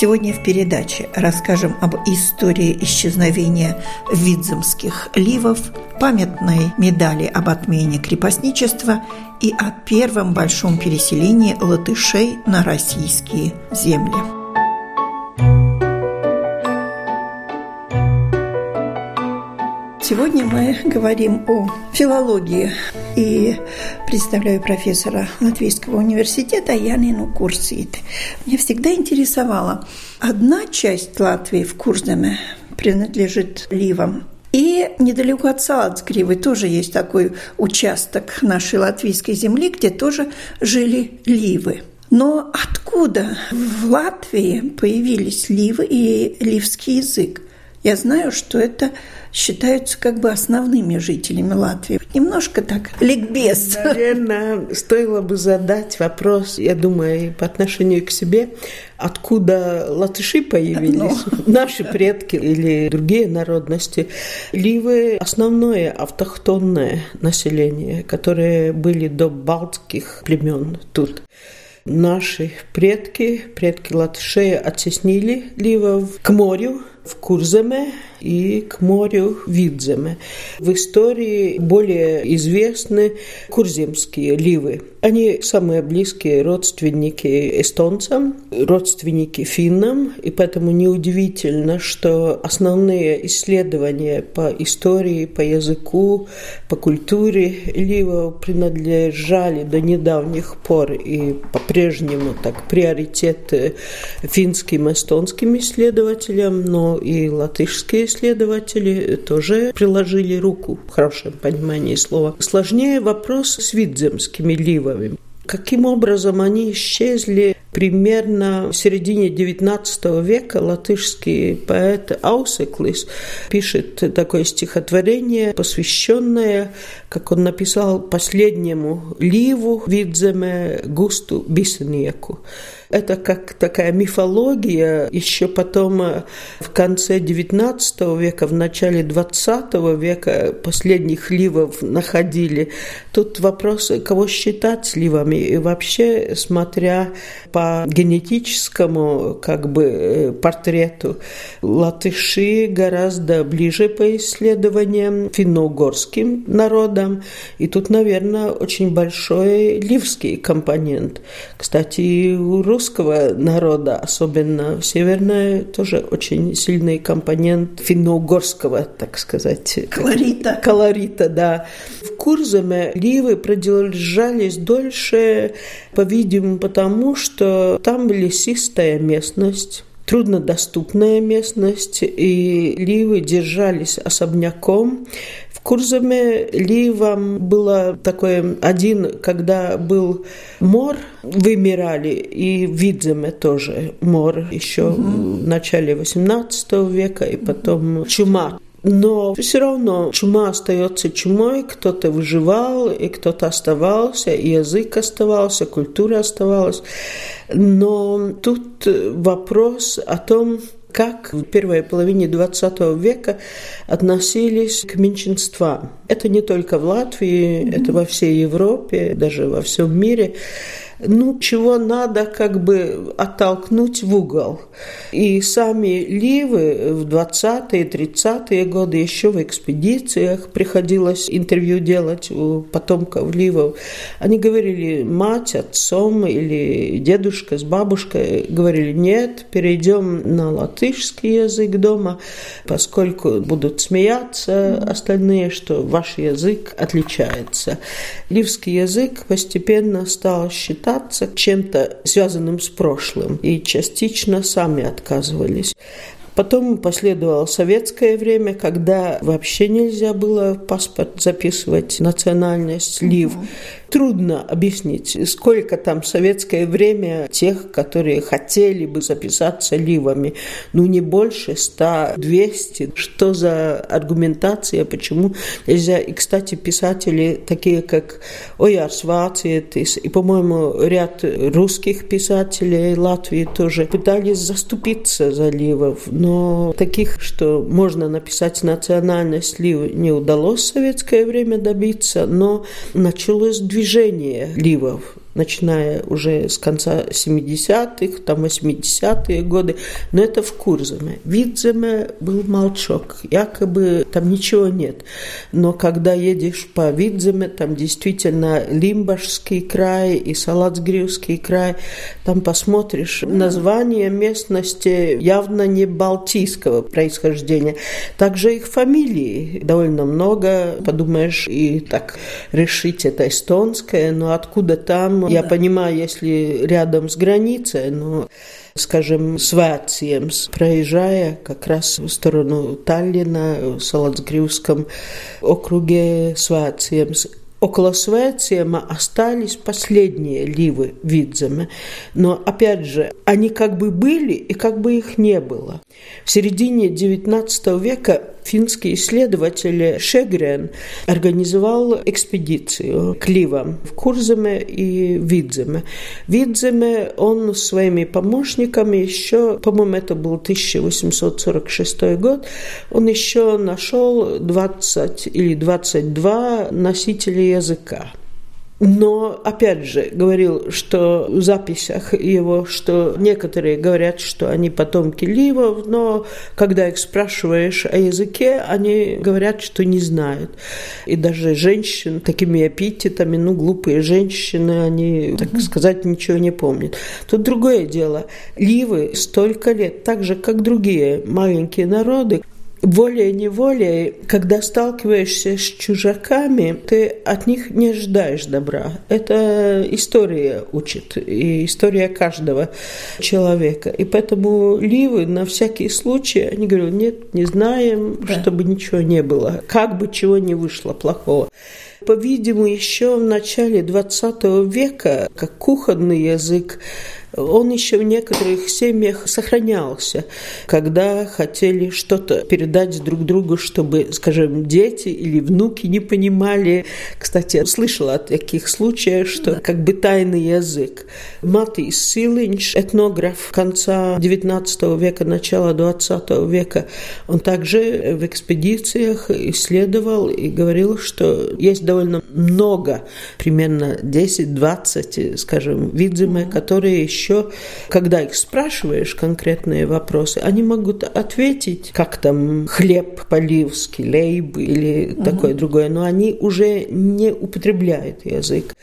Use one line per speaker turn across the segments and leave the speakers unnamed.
Сегодня в передаче расскажем об истории исчезновения видземских ливов, памятной медали об отмене крепостничества и о первом большом переселении латышей на российские земли. Сегодня мы говорим о филологии и представляю профессора Латвийского университета Янину Курсит. Меня всегда интересовала одна часть Латвии в Курземе принадлежит ливам, и недалеко от Салацгривы тоже есть такой участок нашей латвийской земли, где тоже жили ливы. Но откуда в Латвии появились ливы и ливский язык? Я знаю, что это считаются как бы основными жителями Латвии. Немножко так, ликбез.
Наверное, стоило бы задать вопрос, я думаю, по отношению к себе, откуда латыши появились. Ну. наши предки или другие народности. Ливы – основное автохтонное население, которое были до балтских племен тут наши предки, предки латышей оттеснили ливов к морю, wkurzeme и к морю Видземе. В истории более известны курземские ливы. Они самые близкие родственники эстонцам, родственники финнам, и поэтому неудивительно, что основные исследования по истории, по языку, по культуре ливов принадлежали до недавних пор и по-прежнему так приоритет финским, эстонским исследователям, но и латышские исследователи тоже приложили руку в хорошем понимании слова. Сложнее вопрос с видземскими ливами. Каким образом они исчезли примерно в середине XIX века латышский поэт Аусеклис пишет такое стихотворение, посвященное, как он написал, последнему ливу Видземе Густу Бисенеку. Это как такая мифология. Еще потом э, в конце XIX века, в начале XX века последних ливов находили. Тут вопрос, кого считать сливами. И вообще, смотря по генетическому как бы э, портрету, латыши гораздо ближе по исследованиям финно-угорским народам. И тут, наверное, очень большой ливский компонент. Кстати, у русского народа, особенно северная, тоже очень сильный компонент финно-угорского, так сказать.
Колорита.
Колорита, да. В Курзаме ливы продержались дольше, по-видимому, потому что там лесистая местность, труднодоступная местность, и ливы держались особняком. В Курзаме ливам было такое один, когда был мор, вымирали, и в Видземе тоже мор еще угу. в начале XVIII века, и потом чума. Но все равно чума остается чумой, кто-то выживал, и кто-то оставался, и язык оставался, культура оставалась. Но тут вопрос о том, как в первой половине XX века относились к меньшинствам. Это не только в Латвии, mm-hmm. это во всей Европе, даже во всем мире ну, чего надо как бы оттолкнуть в угол. И сами Ливы в 20-е, 30-е годы еще в экспедициях приходилось интервью делать у потомков Ливов. Они говорили, мать, отцом или дедушка с бабушкой говорили, нет, перейдем на латышский язык дома, поскольку будут смеяться остальные, что ваш язык отличается. Ливский язык постепенно стал считать считаться чем-то связанным с прошлым, и частично сами отказывались. Потом последовало советское время, когда вообще нельзя было паспорт записывать национальность лив. Трудно объяснить, сколько там в советское время тех, которые хотели бы записаться ливами. Ну, не больше 100-200. Что за аргументация, почему нельзя? И, кстати, писатели такие, как Оярс Вациетис и, по-моему, ряд русских писателей Латвии тоже пытались заступиться за ливов, но таких, что можно написать национальность лив, не удалось в советское время добиться, но началось движение ливов начиная уже с конца 70-х, там 80-е годы, но это в Курзаме. Видземе был молчок, якобы там ничего нет. Но когда едешь по Видземе, там действительно Лимбашский край и Салацгривский край, там посмотришь название местности явно не балтийского происхождения. Также их фамилии довольно много, подумаешь, и так решить это эстонское, но откуда там ну, Я понимаю, если рядом с границей, но скажем, с Вациемс, проезжая как раз в сторону Таллина, в Салацгривском округе Свациемс, Около Свециема остались последние ливы Видземе, но, опять же, они как бы были и как бы их не было. В середине XIX века финский исследователь Шегрен организовал экспедицию к Ливам в Курземе и Видземе. Видземе он своими помощниками еще, по-моему, это был 1846 год, он еще нашел 20 или 22 носителя языка. Но, опять же, говорил, что в записях его, что некоторые говорят, что они потомки Ливов, но когда их спрашиваешь о языке, они говорят, что не знают. И даже женщин такими эпитетами, ну, глупые женщины, они, так сказать, ничего не помнят. Тут другое дело. Ливы столько лет, так же, как другие маленькие народы, волей-неволей, когда сталкиваешься с чужаками, ты от них не ожидаешь добра. Это история учит, и история каждого человека. И поэтому ливы на всякий случай, они говорят, нет, не знаем, да. чтобы ничего не было, как бы чего не вышло плохого. По-видимому, еще в начале XX века, как кухонный язык, он еще в некоторых семьях сохранялся, когда хотели что-то передать друг другу, чтобы, скажем, дети или внуки не понимали. Кстати, слышала о таких случаях, что как бы тайный язык. Матис Силинч, этнограф конца XIX века, начала XX века, он также в экспедициях исследовал и говорил, что есть довольно много, примерно 10-20, скажем, видзимы, которые еще еще, когда их спрашиваешь конкретные вопросы, они могут ответить, как там хлеб поливский, лейб или угу. такое другое, но они уже не употребляют язык.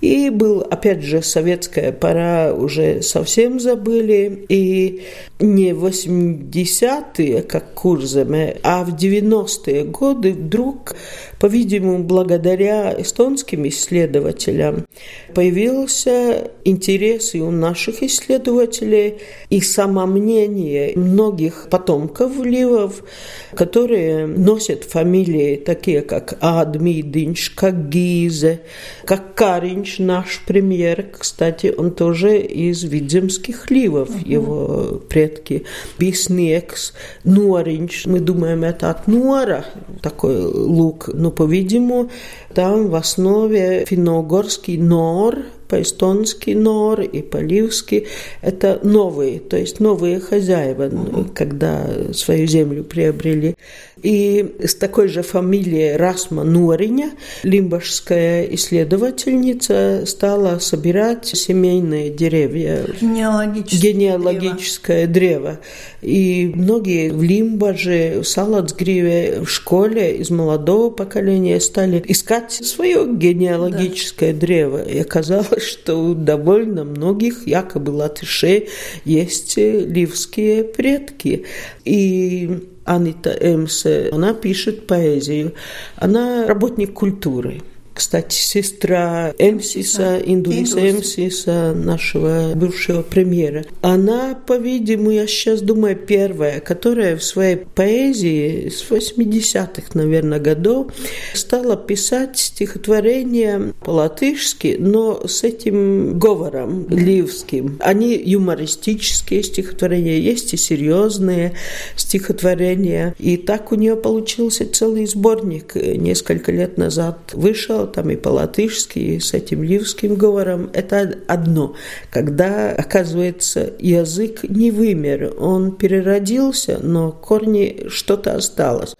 И был, опять же, советская пора, уже совсем забыли. И не 80-е, как Курземе, а в 90-е годы вдруг по-видимому, благодаря эстонским исследователям появился интерес и у наших исследователей, и самомнение многих потомков Ливов, которые носят фамилии такие, как Адмидинч, как Гизе, как Каринч, наш премьер, кстати, он тоже из Видземских Ливов, угу. его предки, Биснекс, Нуаринч, мы думаем, это от Нуара, такой лук, но по-видимому, там в основе финно-угорский нор, по-эстонски нор и по-ливски – это новые, то есть новые хозяева, когда свою землю приобрели. И с такой же фамилией Расма Нуриня лимбашская исследовательница стала собирать семейные деревья.
Генеалогическое,
генеалогическое древо. древо. И многие в Лимбаже, в Салацгриве, в школе из молодого поколения стали искать свое генеалогическое да. древо. И оказалось, что у довольно многих, якобы латышей, есть ливские предки. И Анита Эмсе, она пишет поэзию. Она работник культуры. Кстати, сестра Эмсиса, Индулиса Эмсиса, нашего бывшего премьера. Она, по-видимому, я сейчас думаю, первая, которая в своей поэзии с 80-х, наверное, годов стала писать стихотворения по-латышски, но с этим говором ливским. Они юмористические стихотворения, есть и серьезные стихотворения. И так у нее получился целый сборник несколько лет назад вышел, там и по-латышски, и с этим ливским говором. Это одно. Когда, оказывается, язык не вымер, он переродился, но корни что-то осталось.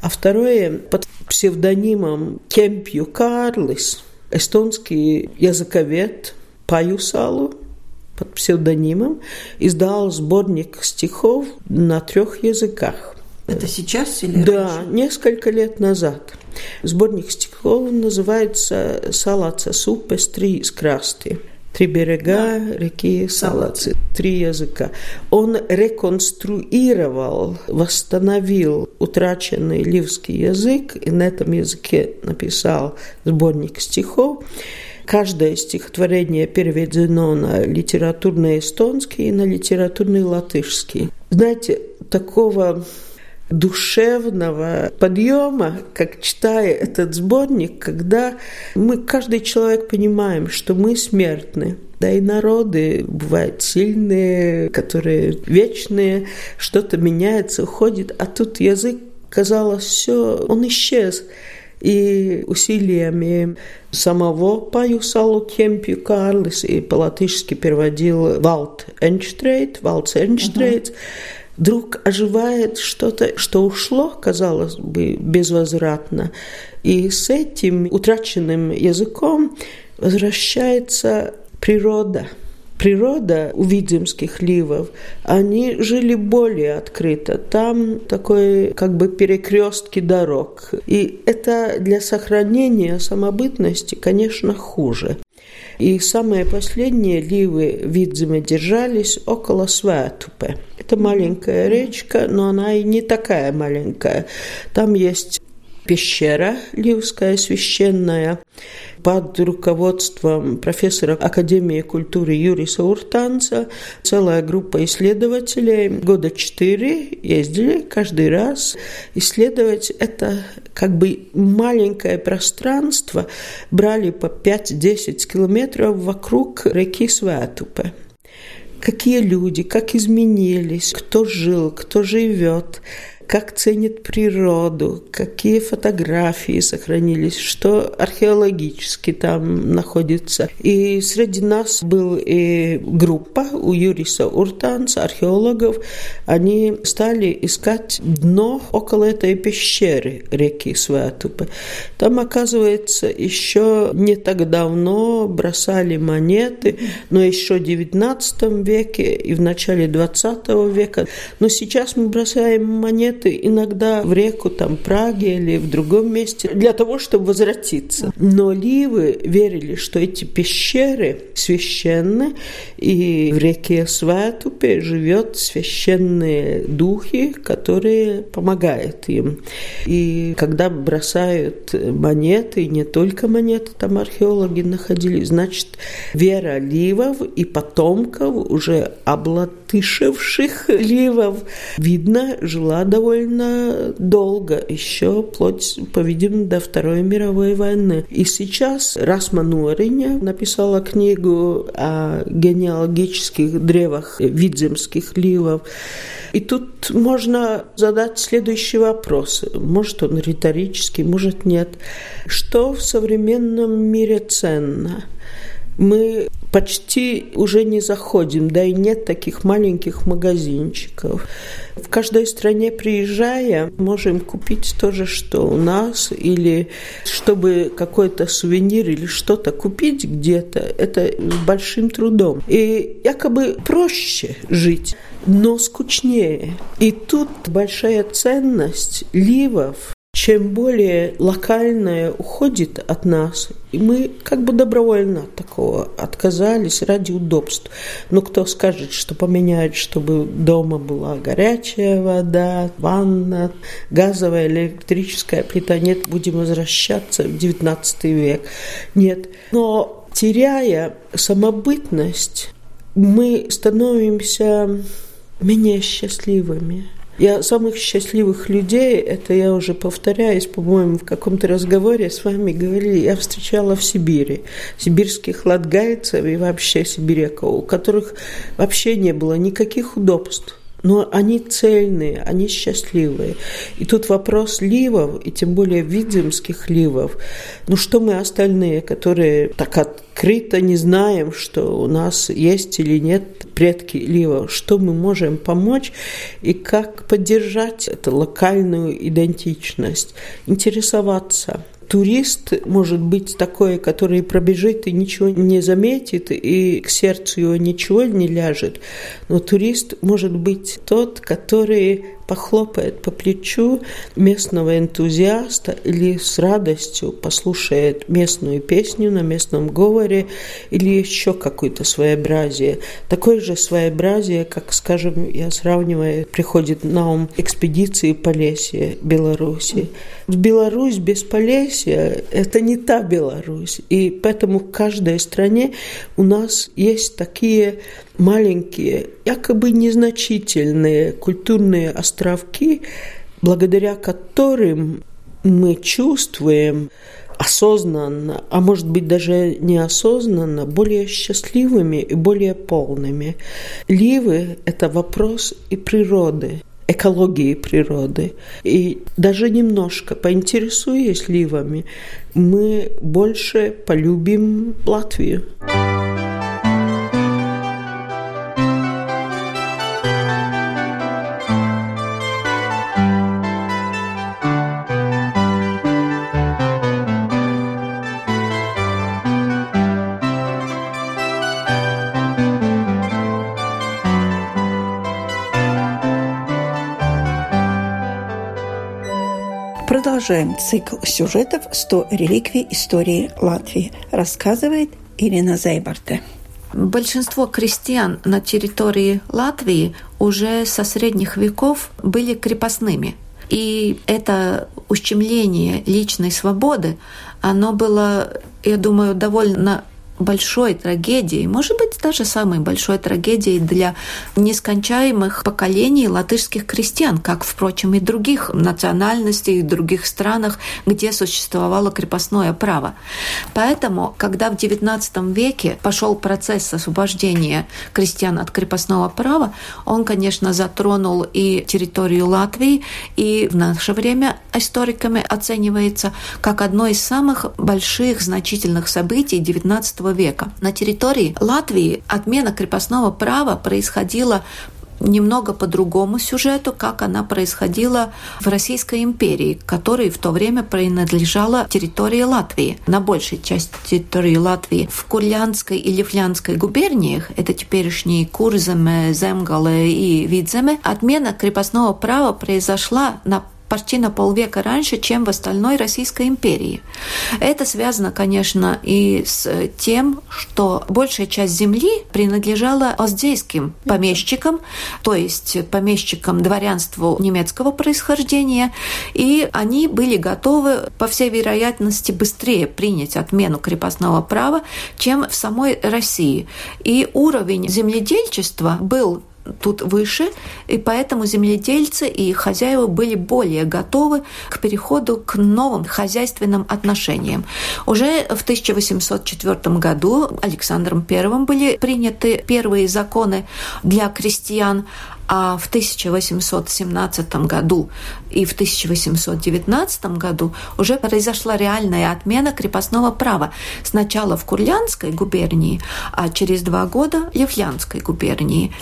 А второе, под псевдонимом Кемпью Карлис, эстонский языковед Паюсалу, под псевдонимом, издал сборник стихов на трех языках.
Это сейчас или
Да,
раньше?
несколько лет назад. Сборник стихов называется «Салаца супес три скрасти». Три берега да. реки Салацы, три языка. Он реконструировал, восстановил утраченный ливский язык и на этом языке написал сборник стихов. Каждое стихотворение переведено на литературный эстонский и на литературный латышский. Знаете, такого душевного подъема, как читая этот сборник, когда мы, каждый человек, понимаем, что мы смертны. Да и народы бывают сильные, которые вечные, что-то меняется, уходит, а тут язык, казалось, все, он исчез. И усилиями самого Паюсалу Кемпью Карлис и по-латышски переводил Валт Энштрейт, Валц Энштрейт, uh-huh вдруг оживает что-то, что ушло, казалось бы, безвозвратно. И с этим утраченным языком возвращается природа. Природа у видземских ливов, они жили более открыто. Там такой как бы перекрестки дорог. И это для сохранения самобытности, конечно, хуже. И самые последние ливы Видземы держались около Святупе. Это маленькая речка, но она и не такая маленькая. Там есть пещера Ливская священная под руководством профессора Академии культуры Юриса Уртанца. Целая группа исследователей года четыре ездили каждый раз исследовать. Это как бы маленькое пространство, брали по 5-10 километров вокруг реки Святупе. Какие люди, как изменились, кто жил, кто живет, как ценит природу, какие фотографии сохранились, что археологически там находится. И среди нас был и группа у Юриса Уртанца, археологов. Они стали искать дно около этой пещеры реки Святупы. Там, оказывается, еще не так давно бросали монеты, но еще в XIX веке и в начале XX века. Но сейчас мы бросаем монеты монеты иногда в реку там Праге или в другом месте для того, чтобы возвратиться. Но ливы верили, что эти пещеры священны, и в реке Святупе живет священные духи, которые помогают им. И когда бросают монеты, не только монеты, там археологи находили, значит, вера ливов и потомков, уже облатышевших ливов, видно, жила довольно довольно долго, еще вплоть, по-видимому, до Второй мировой войны. И сейчас Расман Уориня написала книгу о генеалогических древах видземских ливов. И тут можно задать следующий вопрос. Может, он риторический, может, нет. Что в современном мире ценно? Мы почти уже не заходим, да и нет таких маленьких магазинчиков. В каждой стране, приезжая, можем купить то же, что у нас, или чтобы какой-то сувенир или что-то купить где-то, это большим трудом. И якобы проще жить, но скучнее. И тут большая ценность ливов, чем более локальное уходит от нас, и мы как бы добровольно от такого отказались ради удобств. Но кто скажет, что поменяет, чтобы дома была горячая вода, ванна, газовая, электрическая плита? Нет, будем возвращаться в XIX век. Нет. Но теряя самобытность, мы становимся менее счастливыми. Я самых счастливых людей, это я уже повторяюсь, по-моему, в каком-то разговоре с вами говорили, я встречала в Сибири, сибирских латгайцев и вообще сибиряков, у которых вообще не было никаких удобств но они цельные, они счастливые. И тут вопрос ливов, и тем более видземских ливов. Ну что мы остальные, которые так открыто не знаем, что у нас есть или нет предки ливов, что мы можем помочь и как поддержать эту локальную идентичность, интересоваться – турист может быть такой, который пробежит и ничего не заметит, и к сердцу его ничего не ляжет. Но турист может быть тот, который похлопает по плечу местного энтузиаста или с радостью послушает местную песню на местном говоре или еще какое-то своеобразие. Такое же своеобразие, как, скажем, я сравниваю, приходит на ум экспедиции Полесья Беларуси. Беларусь без Полесья – это не та Беларусь. И поэтому в каждой стране у нас есть такие маленькие, якобы незначительные культурные островки, благодаря которым мы чувствуем осознанно, а может быть даже неосознанно, более счастливыми и более полными. Ливы – это вопрос и природы, экологии природы. И даже немножко поинтересуясь ливами, мы больше полюбим Латвию.
Продолжаем цикл сюжетов «100 реликвий истории Латвии», рассказывает Ирина Зайбарте.
Большинство крестьян на территории Латвии уже со средних веков были крепостными. И это ущемление личной свободы, оно было, я думаю, довольно большой трагедией, может быть, даже самой большой трагедией для нескончаемых поколений латышских крестьян, как, впрочем, и других национальностей, и других странах, где существовало крепостное право. Поэтому, когда в XIX веке пошел процесс освобождения крестьян от крепостного права, он, конечно, затронул и территорию Латвии, и в наше время историками оценивается как одно из самых больших значительных событий XIX века. На территории Латвии отмена крепостного права происходила немного по другому сюжету, как она происходила в Российской империи, которой в то время принадлежала территория Латвии. На большей части территории Латвии в Курлянской и Лифлянской губерниях, это теперешние Курземе, Земгале и Видземе, отмена крепостного права произошла на почти на полвека раньше, чем в остальной Российской империи. Это связано, конечно, и с тем, что большая часть земли принадлежала оздейским помещикам, то есть помещикам дворянству немецкого происхождения, и они были готовы, по всей вероятности, быстрее принять отмену крепостного права, чем в самой России. И уровень земледельчества был тут выше, и поэтому земледельцы и хозяева были более готовы к переходу к новым хозяйственным отношениям. Уже в 1804 году Александром I были приняты первые законы для крестьян а в 1817 году и в 1819 году уже произошла реальная отмена крепостного права. Сначала в Курлянской губернии, а через два года в Левлянской губернии.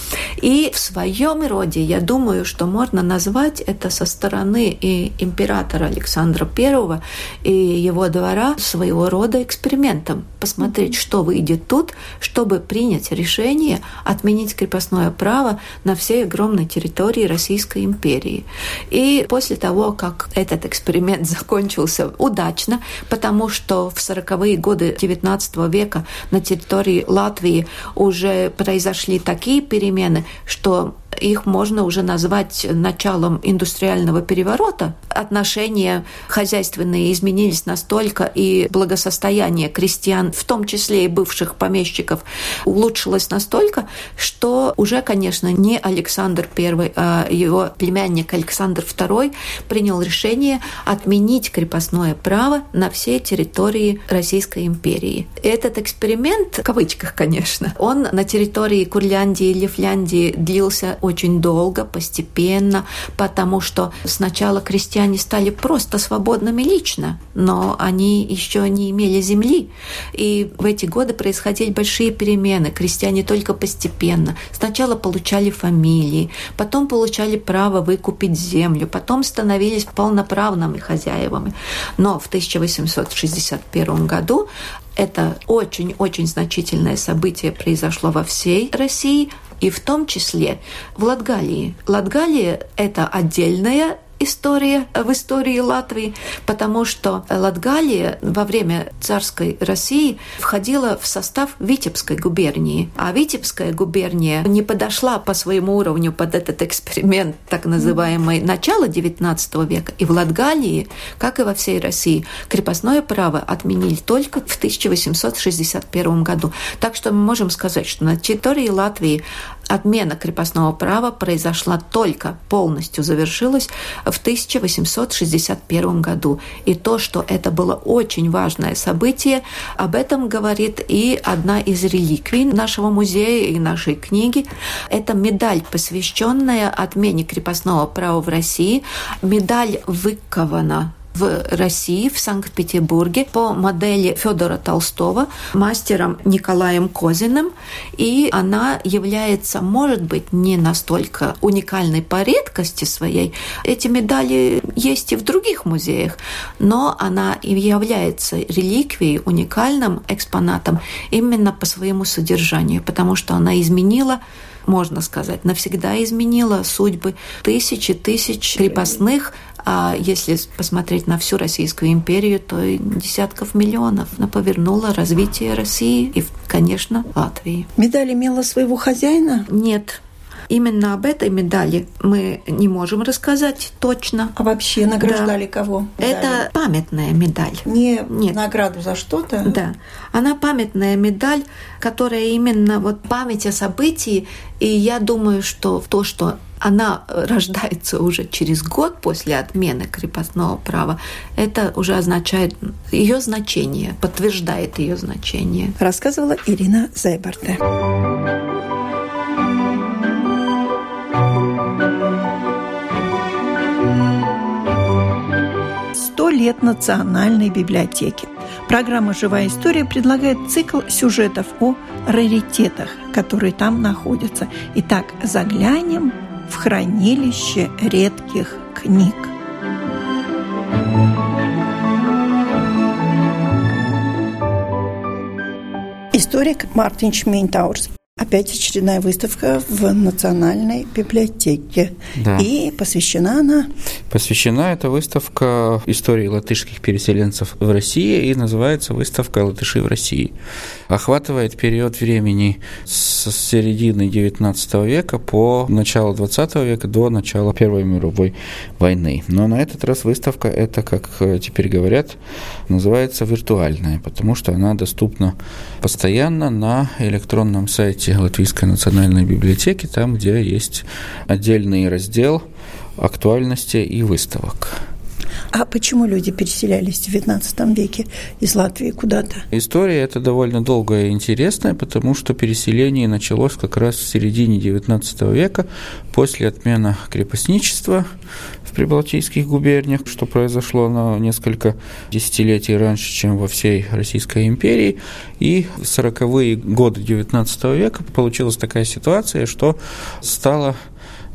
И в своем роде, я думаю, что можно назвать это со стороны и императора Александра I и его двора своего рода экспериментом. Посмотреть, что выйдет тут, чтобы принять решение отменить крепостное право на всей огромной территории Российской империи. И после того, как этот эксперимент закончился удачно, потому что в 40-е годы XIX века на территории Латвии уже произошли такие перемены, что их можно уже назвать началом индустриального переворота. Отношения хозяйственные изменились настолько, и благосостояние крестьян, в том числе и бывших помещиков, улучшилось настолько, что уже, конечно, не Александр I, а его племянник Александр II принял решение отменить крепостное право на всей территории Российской империи. Этот эксперимент, в кавычках, конечно, он на территории Курляндии и Лифляндии длился очень долго, постепенно, потому что сначала крестьяне стали просто свободными лично, но они еще не имели земли. И в эти годы происходили большие перемены. Крестьяне только постепенно. Сначала получали фамилии, потом получали право выкупить землю, потом становились полноправными хозяевами. Но в 1861 году это очень-очень значительное событие произошло во всей России, и в том числе в Латгалии. Латгалия – это отдельная история в истории Латвии, потому что Латгалия во время царской России входила в состав Витебской губернии, а Витебская губерния не подошла по своему уровню под этот эксперимент, так называемый начало XIX века. И в Латгалии, как и во всей России, крепостное право отменили только в 1861 году. Так что мы можем сказать, что на территории Латвии отмена крепостного права произошла только, полностью завершилась в 1861 году. И то, что это было очень важное событие, об этом говорит и одна из реликвий нашего музея и нашей книги. Это медаль, посвященная отмене крепостного права в России. Медаль выкована в России, в Санкт-Петербурге, по модели Федора Толстого, мастером Николаем Козиным. И она является, может быть, не настолько уникальной по редкости своей. Эти медали есть и в других музеях, но она и является реликвией, уникальным экспонатом именно по своему содержанию, потому что она изменила можно сказать, навсегда изменила судьбы тысячи тысяч крепостных, а если посмотреть на всю Российскую империю, то и десятков миллионов. Она повернула развитие России и, конечно, Латвии.
Медаль имела своего хозяина?
Нет. Именно об этой медали мы не можем рассказать точно.
А вообще награждали да. кого?
Медали? Это памятная медаль.
Не Нет. награду за что-то?
Да. Она памятная медаль, которая именно вот память о событии. И я думаю, что то, что она рождается уже через год после отмены крепостного права, это уже означает ее значение, подтверждает ее значение.
Рассказывала Ирина Зайбарте. Лет Национальной библиотеки. Программа «Живая история» предлагает цикл сюжетов о раритетах, которые там находятся. Итак, заглянем в хранилище редких книг. Историк Мартин Шмейнтаурс Опять очередная выставка в Национальной библиотеке. Да. И посвящена она...
Посвящена эта выставка истории латышских переселенцев в России и называется выставка «Латыши в России». Охватывает период времени с середины XIX века по начало XX века до начала Первой мировой войны. Но на этот раз выставка это, как теперь говорят, называется виртуальная, потому что она доступна постоянно на электронном сайте сайте Латвийской национальной библиотеки, там, где есть отдельный раздел актуальности и выставок.
А почему люди переселялись в XIX веке из Латвии куда-то?
История это довольно долгая и интересная, потому что переселение началось как раз в середине XIX века после отмены крепостничества в прибалтийских губерниях, что произошло на несколько десятилетий раньше, чем во всей Российской империи. И в 40-е годы XIX века получилась такая ситуация, что стало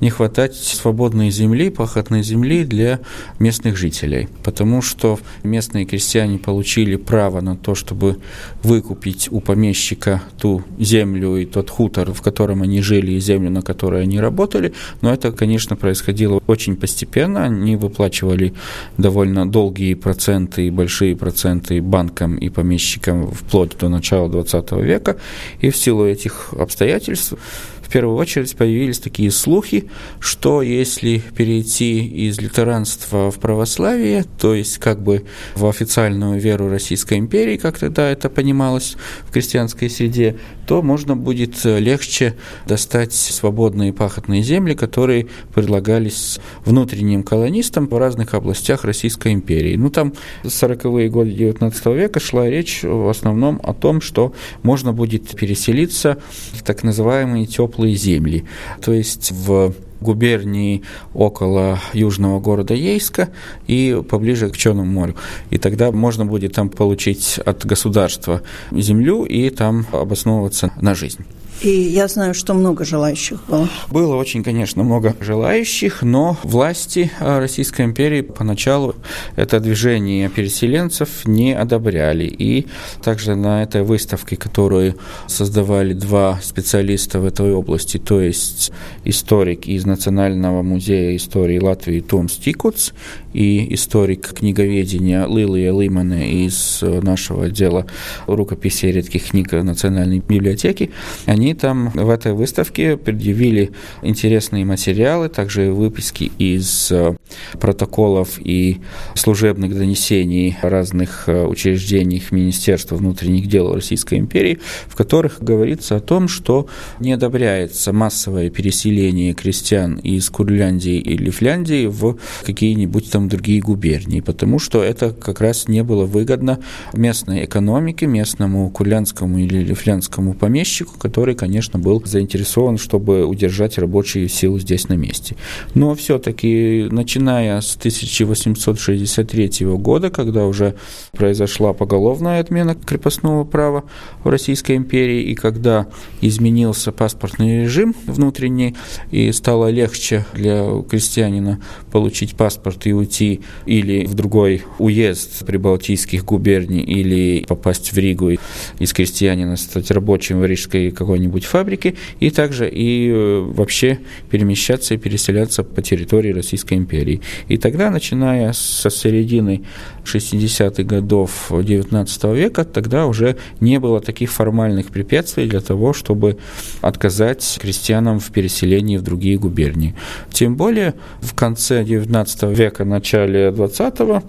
не хватать свободной земли, пахотной земли для местных жителей, потому что местные крестьяне получили право на то, чтобы выкупить у помещика ту землю и тот хутор, в котором они жили, и землю, на которой они работали, но это, конечно, происходило очень постепенно, они выплачивали довольно долгие проценты и большие проценты банкам и помещикам вплоть до начала XX века, и в силу этих обстоятельств в первую очередь появились такие слухи, что если перейти из лютеранства в православие, то есть как бы в официальную веру Российской империи, как тогда это понималось в крестьянской среде, то можно будет легче достать свободные пахотные земли, которые предлагались внутренним колонистам в разных областях Российской империи. Ну, там в 40-е годы XIX века шла речь в основном о том, что можно будет переселиться в так называемые теплые земли, то есть в губернии около южного города Ейска и поближе к Черному морю. И тогда можно будет там получить от государства землю и там обосновываться на жизнь.
И я знаю, что много желающих было.
Было очень, конечно, много желающих, но власти а, Российской империи поначалу это движение переселенцев не одобряли. И также на этой выставке, которую создавали два специалиста в этой области, то есть историк из Национального музея истории Латвии Том Стикуц и историк книговедения Лилия Лимана из нашего отдела рукописей редких книг Национальной библиотеки, они они там в этой выставке предъявили интересные материалы, также выписки из э, протоколов и служебных донесений разных э, учреждений Министерства внутренних дел Российской империи, в которых говорится о том, что не одобряется массовое переселение крестьян из Курляндии или Финляндии в какие-нибудь там другие губернии, потому что это как раз не было выгодно местной экономике, местному курлянскому или лифлянскому помещику, который конечно, был заинтересован, чтобы удержать рабочие силы здесь на месте. Но все-таки, начиная с 1863 года, когда уже произошла поголовная отмена крепостного права в Российской империи, и когда изменился паспортный режим внутренний, и стало легче для крестьянина получить паспорт и уйти или в другой уезд прибалтийских губерний, или попасть в Ригу из крестьянина стать рабочим в рижской какой-нибудь какой-нибудь фабрики, и также и э, вообще перемещаться и переселяться по территории Российской империи. И тогда, начиная со середины 60-х годов XIX века, тогда уже не было таких формальных препятствий для того, чтобы отказать крестьянам в переселении в другие губернии. Тем более в конце XIX века, начале XX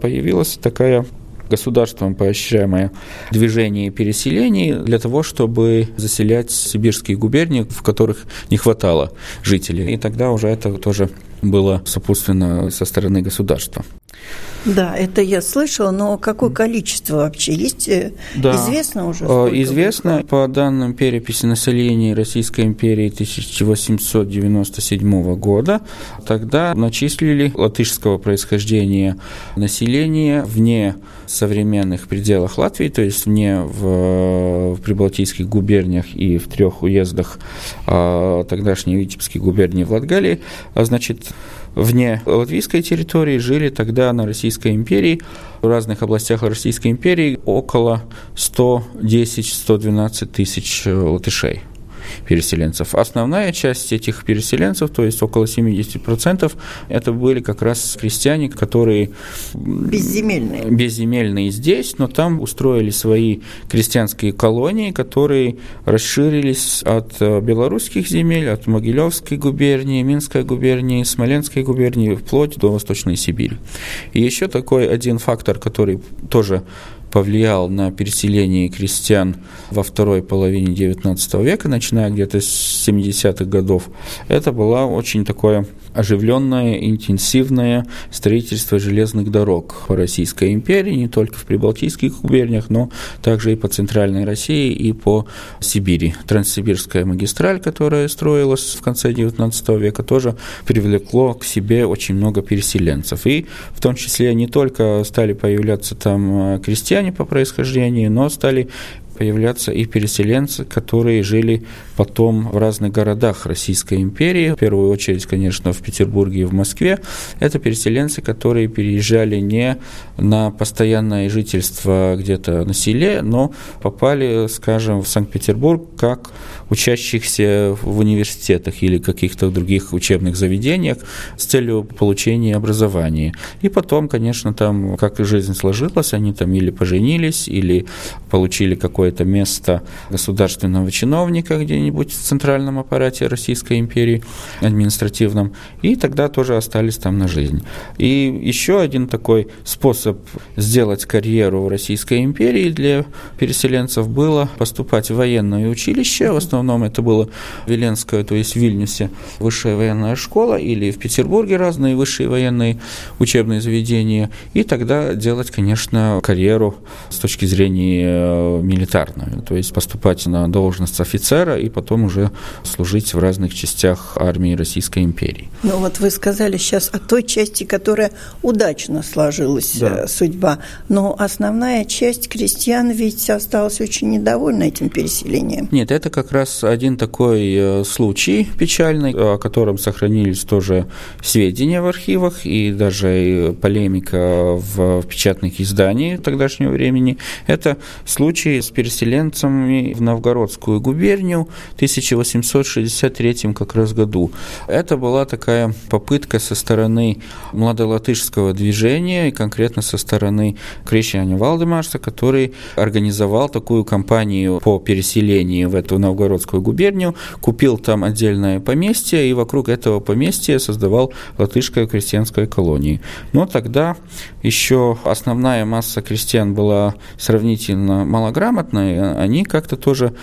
появилась такая государством поощряемое движение переселений для того, чтобы заселять сибирские губернии, в которых не хватало жителей. И тогда уже это тоже было сопутственно со стороны государства.
Да, это я слышала, но какое количество вообще есть? Э, да. Известно уже?
Э, известно по данным переписи населения Российской империи 1897 года. Тогда начислили латышского происхождения населения вне современных пределах Латвии, то есть вне в, в прибалтийских губерниях и в трех уездах а, тогдашней Витебской губернии в Латгалии. А, значит, вне латвийской территории жили тогда на Российской империи, в разных областях Российской империи около 110-112 тысяч латышей переселенцев. Основная часть этих переселенцев, то есть около 70%, это были как раз крестьяне, которые
безземельные.
безземельные здесь, но там устроили свои крестьянские колонии, которые расширились от э, белорусских земель, от Могилевской губернии, Минской губернии, Смоленской губернии, вплоть до Восточной Сибири. И еще такой один фактор, который тоже повлиял на переселение крестьян во второй половине XIX века, начиная где-то с 70-х годов, это было очень такое оживленное, интенсивное строительство железных дорог по Российской империи, не только в прибалтийских губерниях, но также и по Центральной России и по Сибири. Транссибирская магистраль, которая строилась в конце XIX века, тоже привлекло к себе очень много переселенцев. И в том числе не только стали появляться там крестьяне по происхождению, но стали появляться и переселенцы, которые жили потом в разных городах Российской империи, в первую очередь, конечно, в Петербурге и в Москве. Это переселенцы, которые переезжали не на постоянное жительство где-то на селе, но попали, скажем, в Санкт-Петербург как учащихся в университетах или каких-то других учебных заведениях с целью получения образования. И потом, конечно, там, как жизнь сложилась, они там или поженились, или получили какое-то место государственного чиновника где-нибудь в центральном аппарате Российской империи административном, и тогда тоже остались там на жизнь. И еще один такой способ сделать карьеру в Российской империи для переселенцев было поступать в военное училище, в основном это было Веленское, то есть в Вильнюсе, высшая военная школа, или в Петербурге разные высшие военные учебные заведения, и тогда делать, конечно, карьеру с точки зрения э, милитарную, то есть поступать на должность офицера и потом уже служить в разных частях армии Российской империи.
Ну вот вы сказали сейчас о той части, которая удачно сложилась да. Э, судьба, но основная часть крестьян ведь осталась очень недовольна этим переселением.
Нет, это как раз один такой э, случай печальный, о котором сохранились тоже сведения в архивах и даже полемика в печатных изданиях тогдашнего времени. Это случай с переселенцами в Новгородскую губернию в 1863 как раз году. Это была такая попытка со стороны младолатышского движения и конкретно со стороны Крещания Валдемарса, который организовал такую кампанию по переселению в эту Новгородскую губернию, купил там отдельное поместье и вокруг этого поместья создавал латышскую крестьянскую колонию. Но тогда еще основная масса крестьян была сравнительно малограмотной, они как-то тоже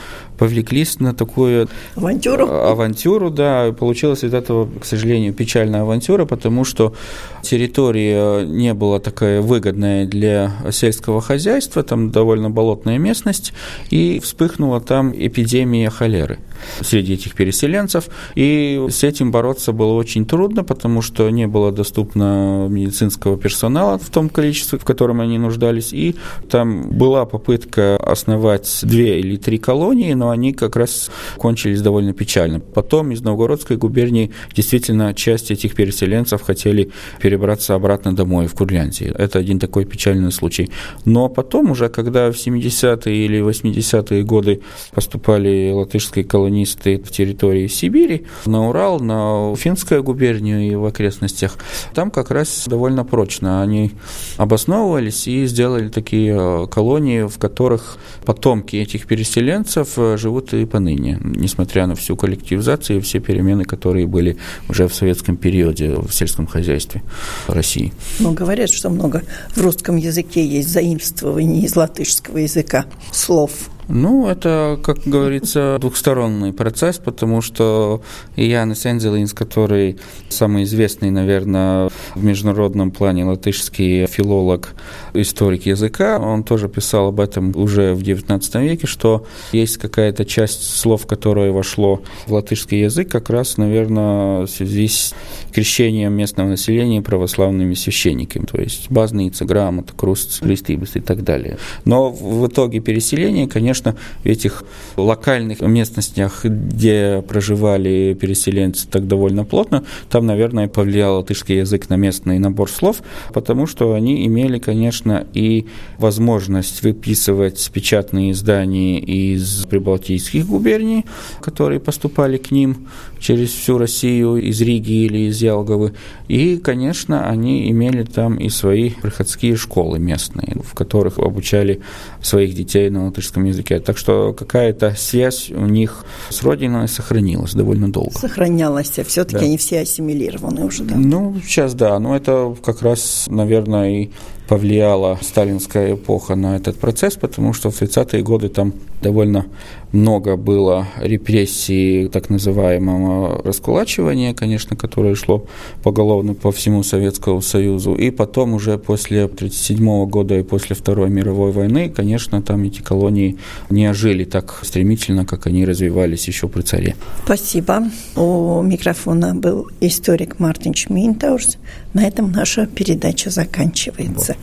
повлеклись на такую
авантюру.
авантюру, да, получилась из этого, к сожалению, печальная авантюра, потому что территория не была такая выгодная для сельского хозяйства, там довольно болотная местность, и вспыхнула там эпидемия холеры среди этих переселенцев, и с этим бороться было очень трудно, потому что не было доступно медицинского персонала в том количестве, в котором они нуждались, и там была попытка основать две или три колонии, но они как раз кончились довольно печально. Потом из Новгородской губернии действительно часть этих переселенцев хотели перебраться обратно домой, в Курляндию. Это один такой печальный случай. Но потом уже, когда в 70-е или 80-е годы поступали латышские колонисты в территории Сибири, на Урал, на Финскую губернию и в окрестностях, там как раз довольно прочно они обосновывались и сделали такие э, колонии, в которых потомки этих переселенцев э, живут и поныне, несмотря на всю коллективизацию и все перемены, которые были уже в советском периоде в сельском хозяйстве России.
Ну, говорят, что много в русском языке есть заимствований из латышского языка слов.
Ну, это, как говорится, двухсторонний процесс, потому что Янис Энзелинс, который самый известный, наверное, в международном плане латышский филолог, историк языка, он тоже писал об этом уже в XIX веке, что есть какая-то часть слов, которая вошло в латышский язык, как раз, наверное, в связи с крещением местного населения православными священниками, то есть базница, грамота, круст, листибус и так далее. Но в итоге переселения, конечно, конечно, в этих локальных местностях, где проживали переселенцы так довольно плотно, там, наверное, повлиял латышский язык на местный набор слов, потому что они имели, конечно, и возможность выписывать печатные издания из прибалтийских губерний, которые поступали к ним через всю Россию, из Риги или из Ялговы. И, конечно, они имели там и свои приходские школы местные, в которых обучали своих детей на латышском языке. Так что какая-то связь у них с родиной сохранилась довольно долго.
Сохранялась, а все-таки да. они все ассимилированы уже, да?
Ну, сейчас да, но это как раз, наверное, и повлияла сталинская эпоха на этот процесс, потому что в 30-е годы там довольно много было репрессий так называемого раскулачивания, конечно, которое шло поголовно по всему Советскому Союзу. И потом уже после 1937 года и после Второй мировой войны, конечно, там эти колонии не ожили так стремительно, как они развивались еще при царе.
Спасибо. У микрофона был историк Мартин Шминтаурс. На этом наша передача заканчивается.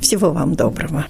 Всего вам доброго.